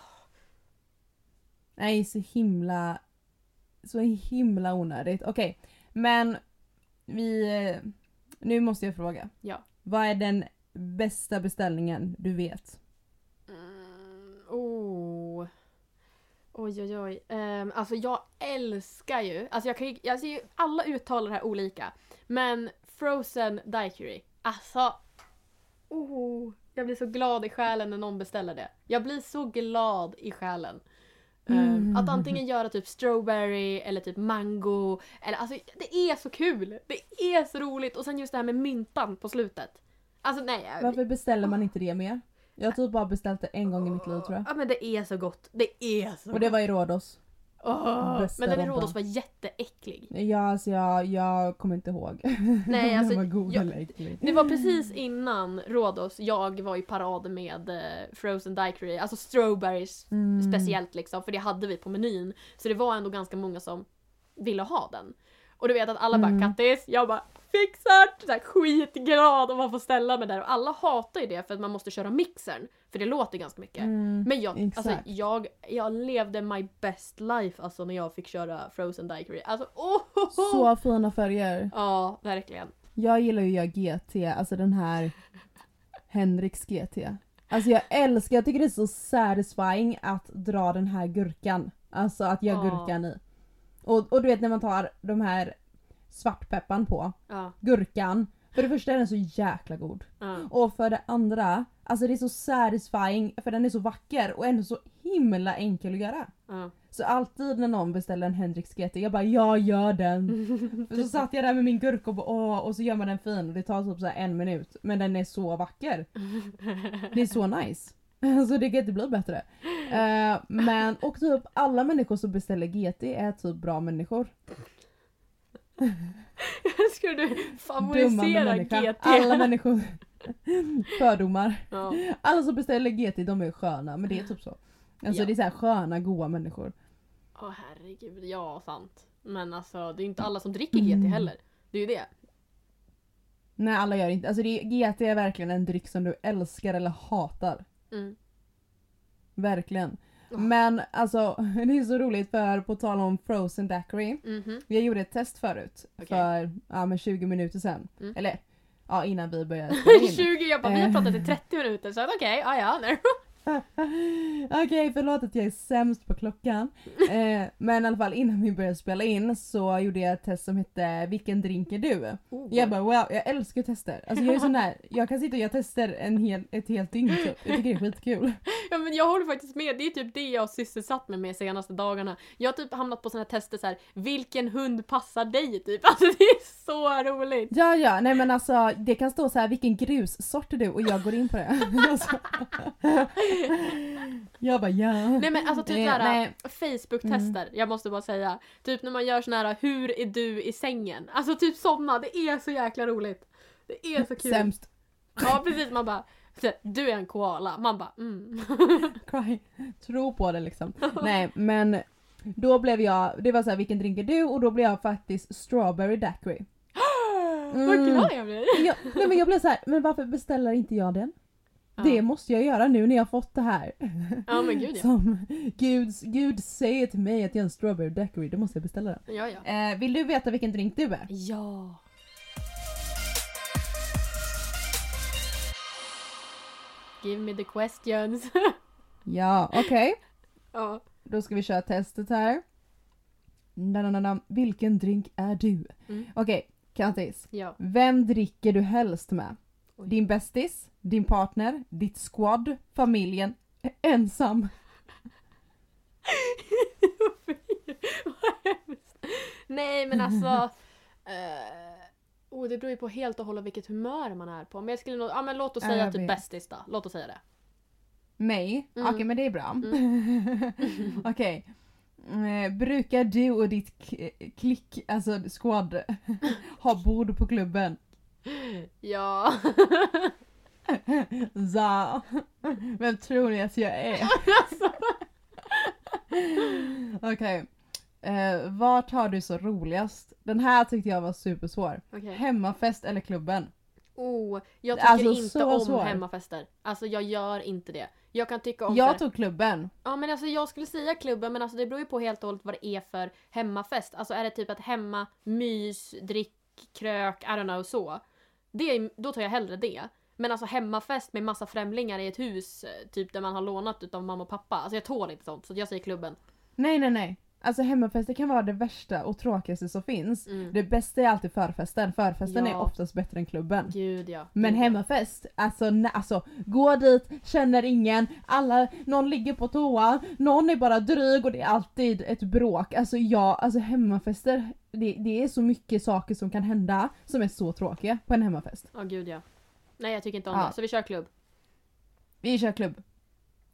Nej så himla Så himla onödigt. Okej. Men vi eh, Nu måste jag fråga. Ja. Vad är den bästa beställningen du vet? Mm, oh. Oj oj oj. Ehm, alltså jag älskar ju, alltså jag kan ju, ju, alla uttalar det här olika. Men Frozen Daiquiri. Alltså. Oh, jag blir så glad i själen när någon beställer det. Jag blir så glad i själen. Ehm, Mm. Att antingen göra typ strawberry eller typ mango. Eller, alltså, det är så kul! Det är så roligt! Och sen just det här med myntan på slutet. Alltså nej. Varför beställer man inte det mer? Jag har typ bara beställt det en gång i mitt liv tror jag. Ja men det är så gott. Det är så Och det var i Rhodos. Bästa men den i. Rhodos var jätteäcklig. Ja alltså jag, jag kommer inte ihåg. Nej, alltså, den var god jag- eller äcklig. Det var precis innan Rhodos jag var i parad med eh, Frozen Daiquiri, alltså strawberries Mm. speciellt liksom, för det hade vi på menyn. Så det var ändå ganska många som ville ha den. Och du vet att alla Mm. bara “Kattis!” Jag bara “Fixat!” så här, Skitglad om man får ställa mig där och alla hatar ju det för att man måste köra mixern. För det låter ganska mycket. Mm. Men jag, alltså, jag, jag levde my best life alltså när jag fick köra Frozen Daiquiri. Alltså oh, Så fina färger. Ja, verkligen. Jag gillar ju göra GT, alltså den här Henriks GT. Alltså jag älskar, jag tycker det är så satisfying att dra den här gurkan. Alltså att göra Ja. gurkan i. Och, och du vet när man tar de här svartpeppan på, Ja, gurkan. För det första är den så jäkla god. ja. Och för det andra, alltså det är så satisfying för den är så vacker och ändå så himla enkel att göra. ja. Så alltid när någon beställer en Hendrix GT, jag bara jag gör den. Så satt jag där med min gurka och bara, åh, och så gör man den fin och det tar typ så här en minut. Men den är så vacker. Det är så nice. Så det kan inte bli bättre. Eh, men och typ alla människor som beställer GT är typ bra människor. Ska du Dummande favorisera. GT? Alla människor. Fördomar. Ja. Alla som beställer GT de är sköna men det är typ så. Alltså Ja. det är så här sköna goa människor. Åh herregud, ja sant. Men alltså det är inte alla som dricker Mm. GT heller. Det är ju det. Nej alla gör inte, alltså det, GT är verkligen en dryck som du älskar eller hatar. Mm. Verkligen. Men alltså det är så roligt för på tal om frozen daiquiri. Mhm. Jag gjorde ett test förut Okej. för ja, men 20 minuter sedan. Mm. Eller ja, innan vi började spela in. 20, jag bara vi har pratat i 30 minuter så okej, ja ja. Okej, förlåt att jag är sämst på klockan. Eh, men i alla fall innan vi började spela in så gjorde jag ett test som hette Vilken drink är du? Oh. Jag bara wow, jag älskar tester. Alltså jag är sån där, jag kan sitta och göra tester en hel, ett helt dygn typ. Jag tycker det är skitkul. Ja men jag håller faktiskt med, det är typ det jag har sysselsatt mig med senaste dagarna. Jag har typ hamnat på såna här tester så här. vilken hund passar dig typ? Alltså det är så roligt! Ja ja, nej men alltså det kan stå så här vilken grussort är du? Och jag går in på det. Alltså. jag bara ja. Nej men alltså typ Eh, såhär. Facebook-tester, jag måste bara säga. Typ när man gör såna här hur är du i sängen? Alltså typ såna, det är så jäkla roligt. Det är så kul. Sämst. Ja precis, man bara du är en koala, man bara mm. Cry. Tro på det liksom. Nej men då blev jag, det var så här vilken drink är du? Och då blev jag faktiskt strawberry daiquiri. Vad Mm. glad jag blir! Jag, nej men jag blev så här, men varför beställer inte jag den? Det Ja. måste jag göra nu när jag fått det här. ja men gud ja. Som Gud, Gud säger till mig att jag är en strawberry daiquiri, då måste jag beställa den. Ja ja. Eh, vill du veta vilken drink du är? Ja. Give me the questions. Ja, okej. ja. Då ska vi köra testet här. Nananana. Vilken drink är du? Mm. Okej, Kattis. ja. Vem dricker du helst med? Oj. Din bästis, din partner, ditt squad, familjen, ensam. Nej men alltså. eh, oh, det beror ju på helt och hållet vilket humör man är på. Men jag skulle nog, ja men låt oss säga typ bästis då. Låt oss säga det. Mig? Mm. Okej, men det är bra. Okej. Eh, brukar du och ditt klick, alltså squad, ha bord på klubben? Ja. Za. Vem tror ni att jag är? alltså. Okej. Eh, vart har du så roligast? Den här tyckte jag var supersvår. Okej. Hemafest eller klubben? Oh, jag tycker Alltså, inte om svår. hemmafester. Alltså jag gör inte det. Jag kan tycka om Jag här- tog klubben. Ja men alltså jag skulle säga klubben men alltså det beror ju på helt och hållet vad det är för hemmafest. Alltså är det typ att hemma, mys, drick, krök, I don't know så. Det, är- då tar jag hellre det. Men alltså hemmafest med massa främlingar i ett hus, eh, typ där man har lånat utav mamma och pappa. Alltså jag tål inte sånt så jag säger klubben. Nej nej nej. Alltså hemmafester kan vara det värsta och tråkigaste som finns. Mm. Det bästa är alltid förfesten. Förfesten Ja. är oftast bättre än klubben. Gud ja. Men hemmafest, alltså, nä- alltså gå dit, känner ingen, alla, någon ligger på toa, någon är bara dryg och det är alltid ett bråk. Alltså ja, alltså hemmafester, det, det är så mycket saker som kan hända som är så tråkiga på en hemmafest. Ja gud ja. Nej jag tycker inte om Ja. det, så vi kör klubb. Vi kör klubb.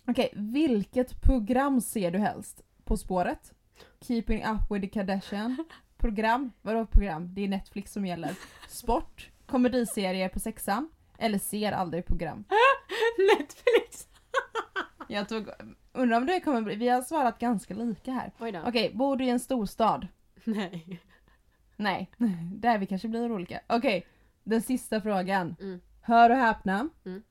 Okej, vilket program ser du helst? På spåret? Keeping up with the Kardashian? Program? Vadå program? Det är Netflix som gäller. Sport? Komediserier på sexan? Eller ser aldrig program? Netflix! Jag tog, undrar om det kommer bli, vi har svarat ganska lika här. Okej, bor du i en storstad? Nej. Nej, där vi kanske blir olika. Okej, den sista frågan. Mm. Hör och häpna. Mm.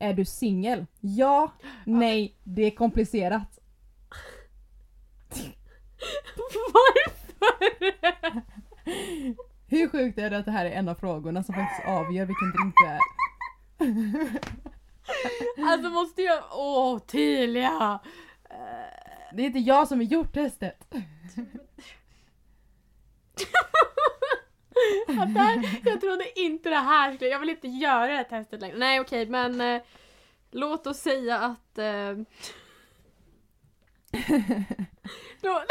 Är du singel? Ja, nej, det är komplicerat. Varför? Hur sjukt är det att det här är en av frågorna som faktiskt avgör vilken drink du är? Alltså måste jag... Åh, Tilia! Eh, Det är inte jag som har gjort testet. det här, jag trodde inte det här skulle... Jag vill inte göra det här testet längre. Nej okej men... Eh, låt oss säga att... Eh, då,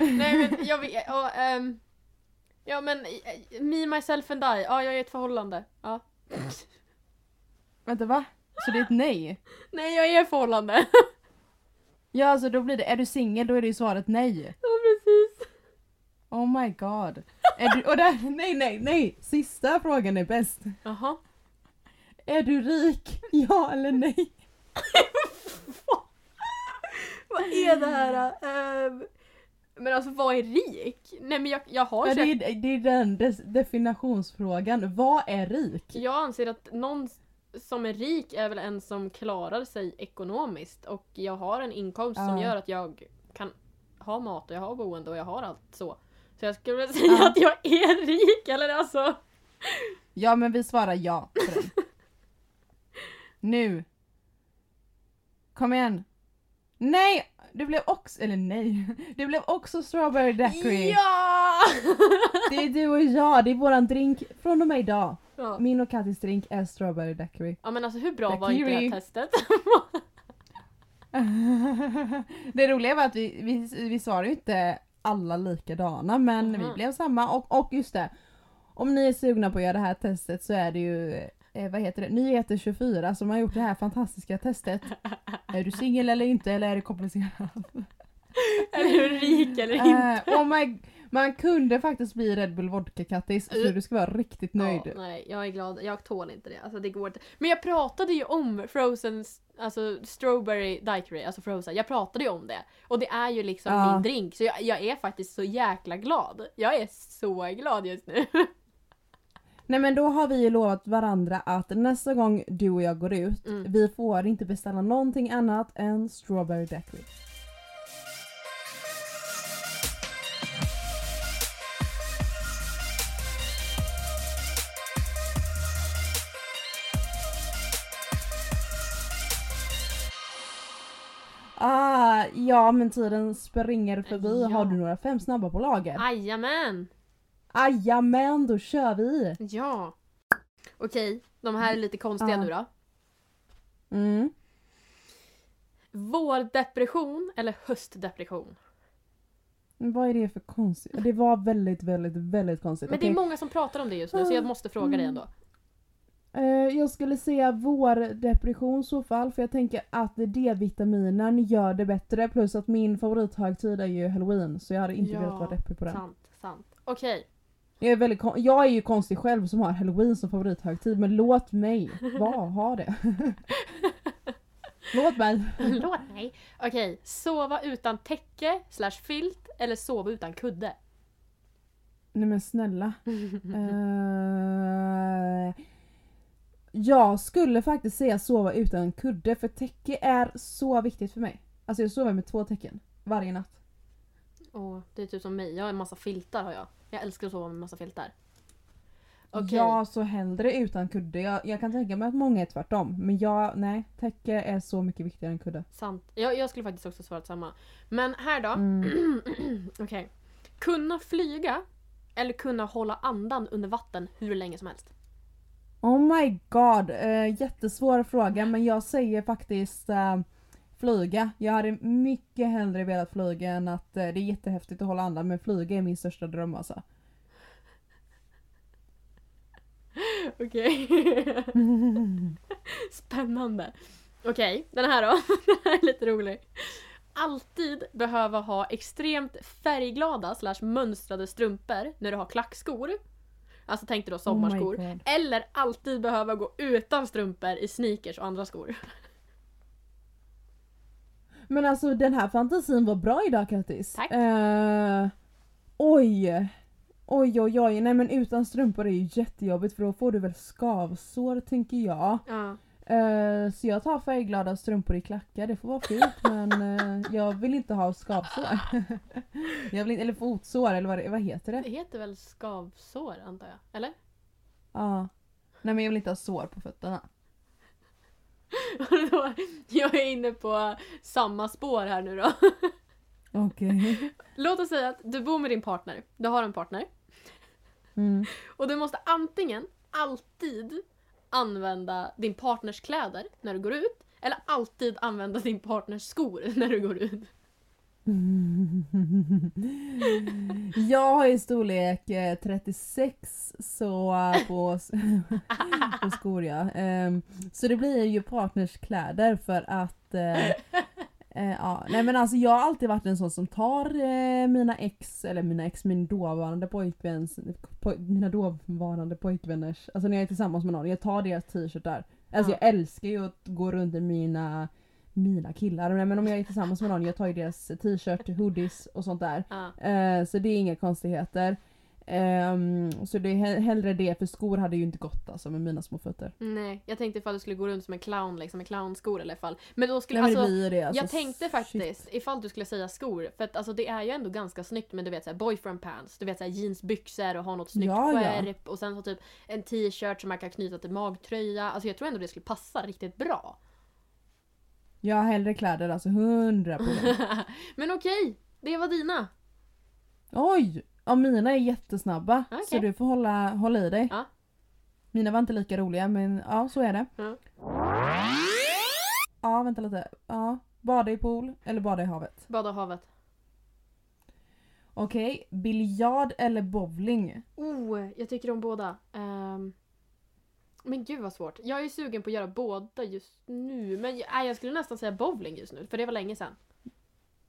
nej men jag vet... Ja, ehm, ja men... eh, Me, myself and I. Ja, jag är i ett förhållande. Ja. Vänta va? Så det är ett nej? Nej, jag är i ett förhållande. Ja alltså då blir det, är du singel då är det ju svaret nej. ja, precis. Oh my god. Är du, och där, nej nej nej! Sista frågan är bäst. Jaha. Är du rik? Ja eller nej? Är det här? Ehm, men alltså vad är rik? Nej men jag, jag har Ja, det, köpt... är, det är den definitionsfrågan. Vad är rik? Jag anser att någon... som är rik är väl en som klarar sig ekonomiskt och jag har en inkomst som Ja. gör att jag kan ha mat och jag har boende och jag har allt så. Så jag skulle vilja säga Ja. att jag är rik eller alltså. Ja men vi svarar ja på den. nu. Kom igen. Nej! Det blev också, eller nej. Det blev också strawberry daiquiri. Ja! Det är du och jag, det är våran drink från och med idag. ja. Min och Kattis drink är strawberry daiquiri. Ja men alltså hur bra var inte det här Daiquiri. testet? det roliga var att vi, vi, vi svarade ju inte alla likadana men Mhm. vi blev samma och, och just det. Om ni är sugna på att göra det här testet så är det ju eh, vad heter det, Nyheter 24 som har gjort det här fantastiska testet. Är du singel eller inte eller är det komplicerat? är du rik eller inte? Eh, oh my, man kunde faktiskt bli Red Bull Vodka Kattis så du ska vara riktigt nöjd. Ja, nej, jag är glad. Jag tål inte det. Alltså det går inte. Men jag pratade ju om Frozen, alltså Strawberry Daiquiri, alltså Frozen. Jag pratade ju om det. Och det är ju liksom Ja. min drink. Så jag, jag är faktiskt så jäkla glad. Jag är så glad just nu. Nej men då har vi ju lovat varandra att nästa gång du och jag går ut, Mm. vi får inte beställa någonting annat än strawberry daiquiri. Ah, ja men tiden springer förbi. Ja. Har du några fem snabba på lager? Jajamän! Jajamän, då kör vi! Ja. Okej, de här är lite konstiga nu då. Mm. Vårdepression eller höstdepression? Men Vad är det för konstigt? Det var väldigt, väldigt, väldigt konstigt. Men det är Okej. många som pratar om det just nu så jag måste fråga dig ändå. Eh, jag skulle säga vårdepression i så fall för jag tänker att D-vitaminen gör det bättre plus att min favorithögtid är ju halloween så jag hade inte Ja, velat vara deppig på den. Sant, sant. Okej. Jag är, väldigt jag är ju konstig själv som har halloween som favorithögtid men låt mig vara, ha det. låt mig. Låt mig. Okej, sova utan täcke slash filt eller sova utan kudde? Nej men snälla. Eh, jag skulle faktiskt säga sova utan kudde för täcke är så viktigt för mig. Alltså jag sover med två täcken varje natt. Åh, det är typ som mig. Jag har en massa filtar har jag. Jag älskar att sova med massa filtar. Okej. Ja, så hellre utan kudde. Jag, jag kan tänka mig att många är tvärtom. Men jag, nej, täcke är så mycket viktigare än kudde. Sant. Jag, jag skulle faktiskt också svarat samma. Men här då. Mm. Okej. Kunna flyga eller kunna hålla andan under vatten hur länge som helst? Oh my god, eh, jättesvår fråga men jag säger faktiskt eh, flyga. Jag hade mycket hellre velat flyga än att eh, det är jättehäftigt att hålla andan men flyga är min största dröm alltså. Okej. Spännande. Okej, den här då. den här är lite rolig. Alltid behöva ha extremt färgglada slash mönstrade strumpor när du har klackskor. Alltså tänk dig då sommarskor. Oh my God. Eller alltid behöva gå utan strumpor i sneakers och andra skor. Men alltså den här fantasin var bra idag Kattis. Tack. Eh, oj. Oj oj oj, nej men utan strumpor är ju jättejobbigt för då får du väl skavsår tänker jag. Ja. Eh, så jag tar färgglada strumpor i klackar, det får vara fint men eh, jag vill inte ha skavsår. jag vill inte, eller fotsår eller vad, det- vad heter det? Det heter väl skavsår antar jag? Eller? Ja. Nej men jag vill inte ha sår på fötterna. Och då- jag är inne på samma spår här nu då. Okej. Låt oss säga att du bor med din partner. Du har en partner. Mm. Och du måste antingen alltid använda din partners kläder när du går ut. Eller alltid använda din partners skor när du går ut. Jag har ju storlek eh, 36 så eh, på, på skor ja. Ehm, så det blir ju partnerskläder för att eh, eh, ja. Nej men alltså jag har alltid varit en sån som tar eh, mina ex, eller mina ex, min dåvarande pojkväns, poj, mina dåvarande pojkvänners, alltså när jag är tillsammans med någon, jag tar deras t-shirtar. Alltså Ja. jag älskar ju att gå runt i mina mina killar, Nej, men om jag är tillsammans med någon, jag tar ju deras t-shirt, hoodies och sånt där. Ja. Eh, så det är inga konstigheter. Ehm, så det är he- hellre det, för skor hade ju inte gått alltså med mina små fötter. Nej, jag tänkte ifall du skulle gå runt som en clown liksom med clownskor i alla fall. Men då skulle Nej, men alltså, det alltså, jag tänkte shit. faktiskt ifall du skulle säga skor, för att alltså det är ju ändå ganska snyggt med du vet såhär boyfriend pants, du vet såhär jeansbyxor och ha något snyggt Ja, ja. skärp och sen så typ en t-shirt som man kan knyta till magtröja. Alltså jag tror ändå det skulle passa riktigt bra. Jag har hellre kläder alltså, 100 procent. Men okej, det var dina. Oj! Ja, mina är jättesnabba. Okej. Så du får hålla, hålla i dig. Ja. Mina var inte lika roliga men ja, så är det. Ja. Ja, vänta lite. Ja, bada i pool eller bada i havet. Bada havet. Okej, biljard eller bowling? Oh, jag tycker om båda. Ehm, men gud vad svårt. Jag är sugen på att göra båda just nu. Men jag, jag skulle nästan säga bowling just nu, för det var länge sedan.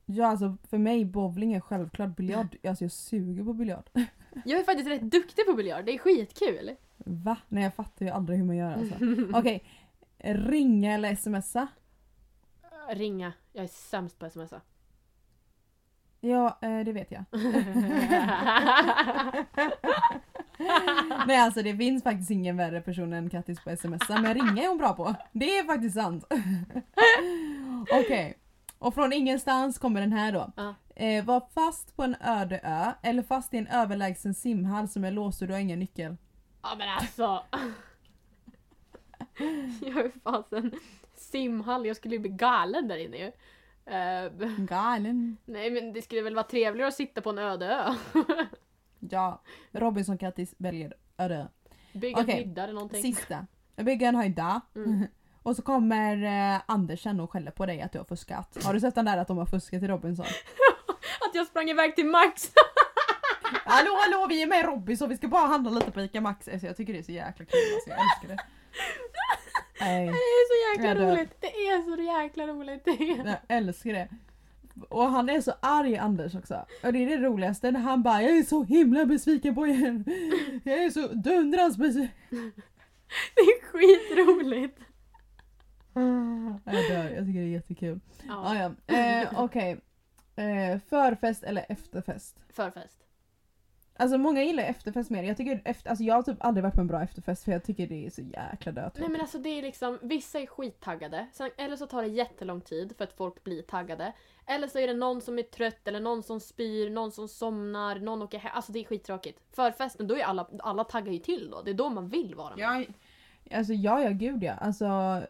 Ja, alltså för mig bowling är självklart biljard. Alltså jag suger på biljard. Jag är faktiskt rätt duktig på biljard, det är skitkul. Va? Nej jag fattar ju aldrig hur man gör alltså. Okej, ringa eller smsa? Ringa. Jag är sämst på smsa. Ja, eh, det vet jag. Nej alltså det finns faktiskt ingen värre person än Kattis på sms men ringa är hon bra på. Det är faktiskt sant. Okej. Och från ingenstans kommer den här då. Ja. Eh, var fast på en öde ö eller fast i en överlägsen simhall som är låst och du har ingen nyckel. Ja men alltså. Jag är fasen simhall, jag skulle ju bli galen där inne ju. Eh, Galen. nej men det skulle väl vara trevligare att sitta på en öde ö. Ja, Robinson Kattis väljer öde. Bygga okay. eller någonting. Sista. Jag bygger en höjda. Mm. Och så kommer eh, Anders sen och skäller på dig att du har fuskat. Har du sett den där att de har fuskat i Robinson? Att jag sprang iväg till Max. hallå hallå vi är med i Robinson, vi ska bara handla lite på ICA Maxi. Alltså, jag tycker det är så jäkla kul, alltså, jag älskar det. Nej, Det är så jäkla roligt. Det är så jäkla roligt. jag älskar det. Och han är så arg Anders också. Och det är det roligaste när han bara jag är så himla besviken på er. Jag är så dundrans besviken. Det är skitroligt. Jag dör, jag tycker det är jättekul. Ah, Ja, ja. eh, Okej. Eh, förfest eller efterfest? förfest. Alltså många gillar efterfest mer. Jag, tycker efter, alltså, jag har typ aldrig varit på en bra efterfest för jag tycker det är så jäkla dött. Nej men alltså det är liksom, vissa är skittaggade, sen, eller så tar det jättelång tid för att folk blir taggade. Eller så är det någon som är trött, eller någon som spyr, någon som somnar, någon åker hem. Alltså det är skittråkigt. Förfesten, då är alla, alla taggar ju till då. Det är då man vill vara med. Jag, alltså ja, ja gud ja. Alltså,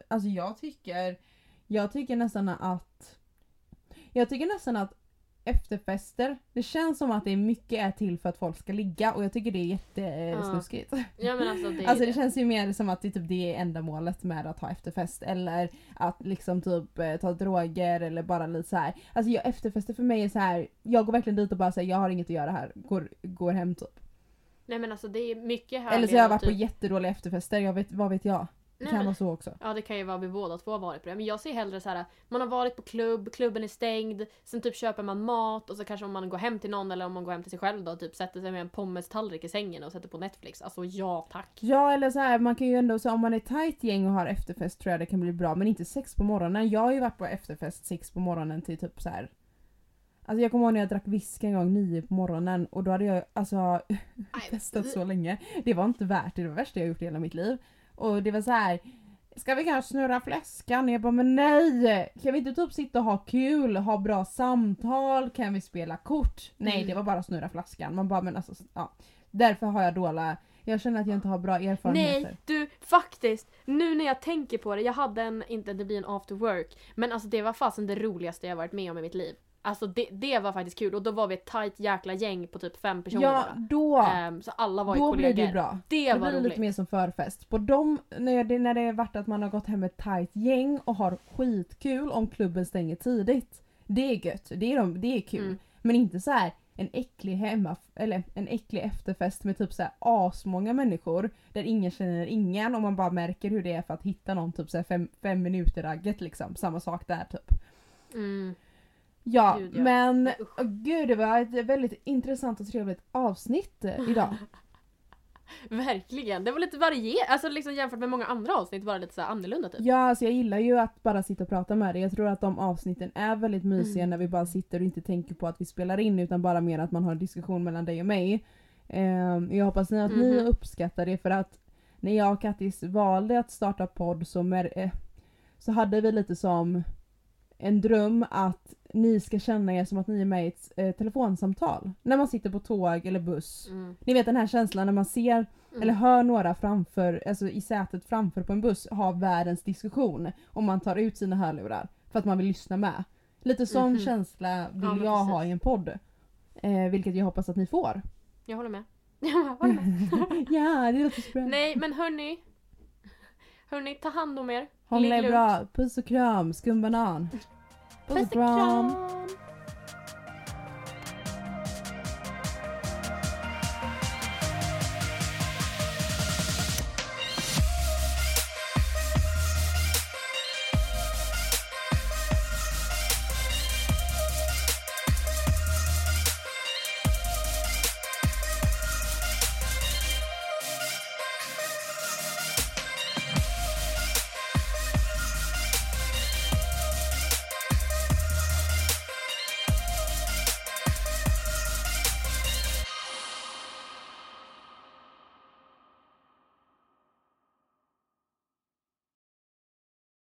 alltså jag tycker jag tycker nästan att jag tycker nästan att efterfester, det känns som att det är mycket är till för att folk ska ligga och jag tycker det är jättesnuskigt. Ja men alltså det Alltså det det. känns ju mer som att det, typ, det är ändamålet med att ha efterfest eller att liksom typ eh, ta droger eller bara lite så här. Alltså jag, efterfester för mig är så här. jag går verkligen dit och bara säger jag har inget att göra här, går, går hem typ. Nej men alltså det är mycket härligare Eller så har jag varit typ, på jättedåliga efterfester, jag vet, vad vet jag? Det Nej, kan men- vara så också. Ja det kan ju vara vi båda två har varit på det. Men jag ser hellre så här. man har varit på klubb, klubben är stängd, sen typ köper man mat och så kanske om man går hem till någon eller om man går hem till sig själv då typ sätter sig med en pommestallrik i sängen och sätter på Netflix. Alltså ja tack. Ja eller så här, man kan ju ändå, så om man är tight gäng och har efterfest tror jag det kan bli bra men inte sex på morgonen. Jag har ju varit på efterfest sex på morgonen till typ så här. Alltså jag kommer ihåg när jag drack whisky en gång nio på morgonen och då hade jag alltså festat så länge. Det var inte värt det, det var det värsta jag gjort i hela mitt liv. Och det var så här. Ska vi kanske snurra fläskan? Jag bara men nej! Kan vi inte typ sitta och ha kul, ha bra samtal, kan vi spela kort? Nej det var bara snurra flaskan. Man bara men alltså ja. Därför har jag dåliga, jag känner att jag inte har bra erfarenheter. Nej, du faktiskt. Nu när jag tänker på det, jag hade en, inte det blir en after work, men alltså det var fasen det roligaste jag varit med om i mitt liv. Alltså det, det var faktiskt kul och då var vi ett tight jäkla gäng på typ fem personer Ja bara. då! Ehm, så alla var ju då blir kollegor. det bra. Det Då var blir det lite mer som förfest. På dem, när det, när det är varit att man har gått hem ett tight gäng och har skitkul om klubben stänger tidigt. Det är gött, det är, de, det är kul. Mm. Men inte så här en äcklig hemma, eller en äcklig efterfest med typ så här asmånga människor där ingen känner ingen och man bara märker hur det är för att hitta någon typ så här fem, fem minuter ragget liksom. Samma sak där typ. Mm. Ja, Gud, ja. men åh, gud det var ett väldigt intressant och trevligt avsnitt eh, idag. Verkligen. Det var lite varierat, alltså liksom jämfört med många andra avsnitt var det lite så annorlunda typ. Ja, alltså jag gillar ju att bara sitta och prata med dig. Jag tror att de avsnitten är väldigt mysiga Mm. när vi bara sitter och inte tänker på att vi spelar in utan bara mer att man har en diskussion mellan dig och mig. Ehm, jag hoppas att ni Mhm. uppskattar det för att när jag och Kattis valde att starta podd så, eh, så hade vi lite som en dröm att ni ska känna er som att ni är med i ett eh, telefonsamtal. När man sitter på tåg eller buss. Mm. Ni vet den här känslan när man ser Mm. eller hör några framför, alltså i sätet framför på en buss ha världens diskussion och man tar ut sina hörlurar för att man vill lyssna med. Lite sån Mhm. känsla vill Ja, jag ha precis. i en podd. Eh, vilket jag hoppas att ni får. Jag håller med. Jag håller med. ja, det låter så bra. Nej men hörni. Hörni, ta hand om er. Hångla är bra. Puss och kram, skumbanan. Puss och kram.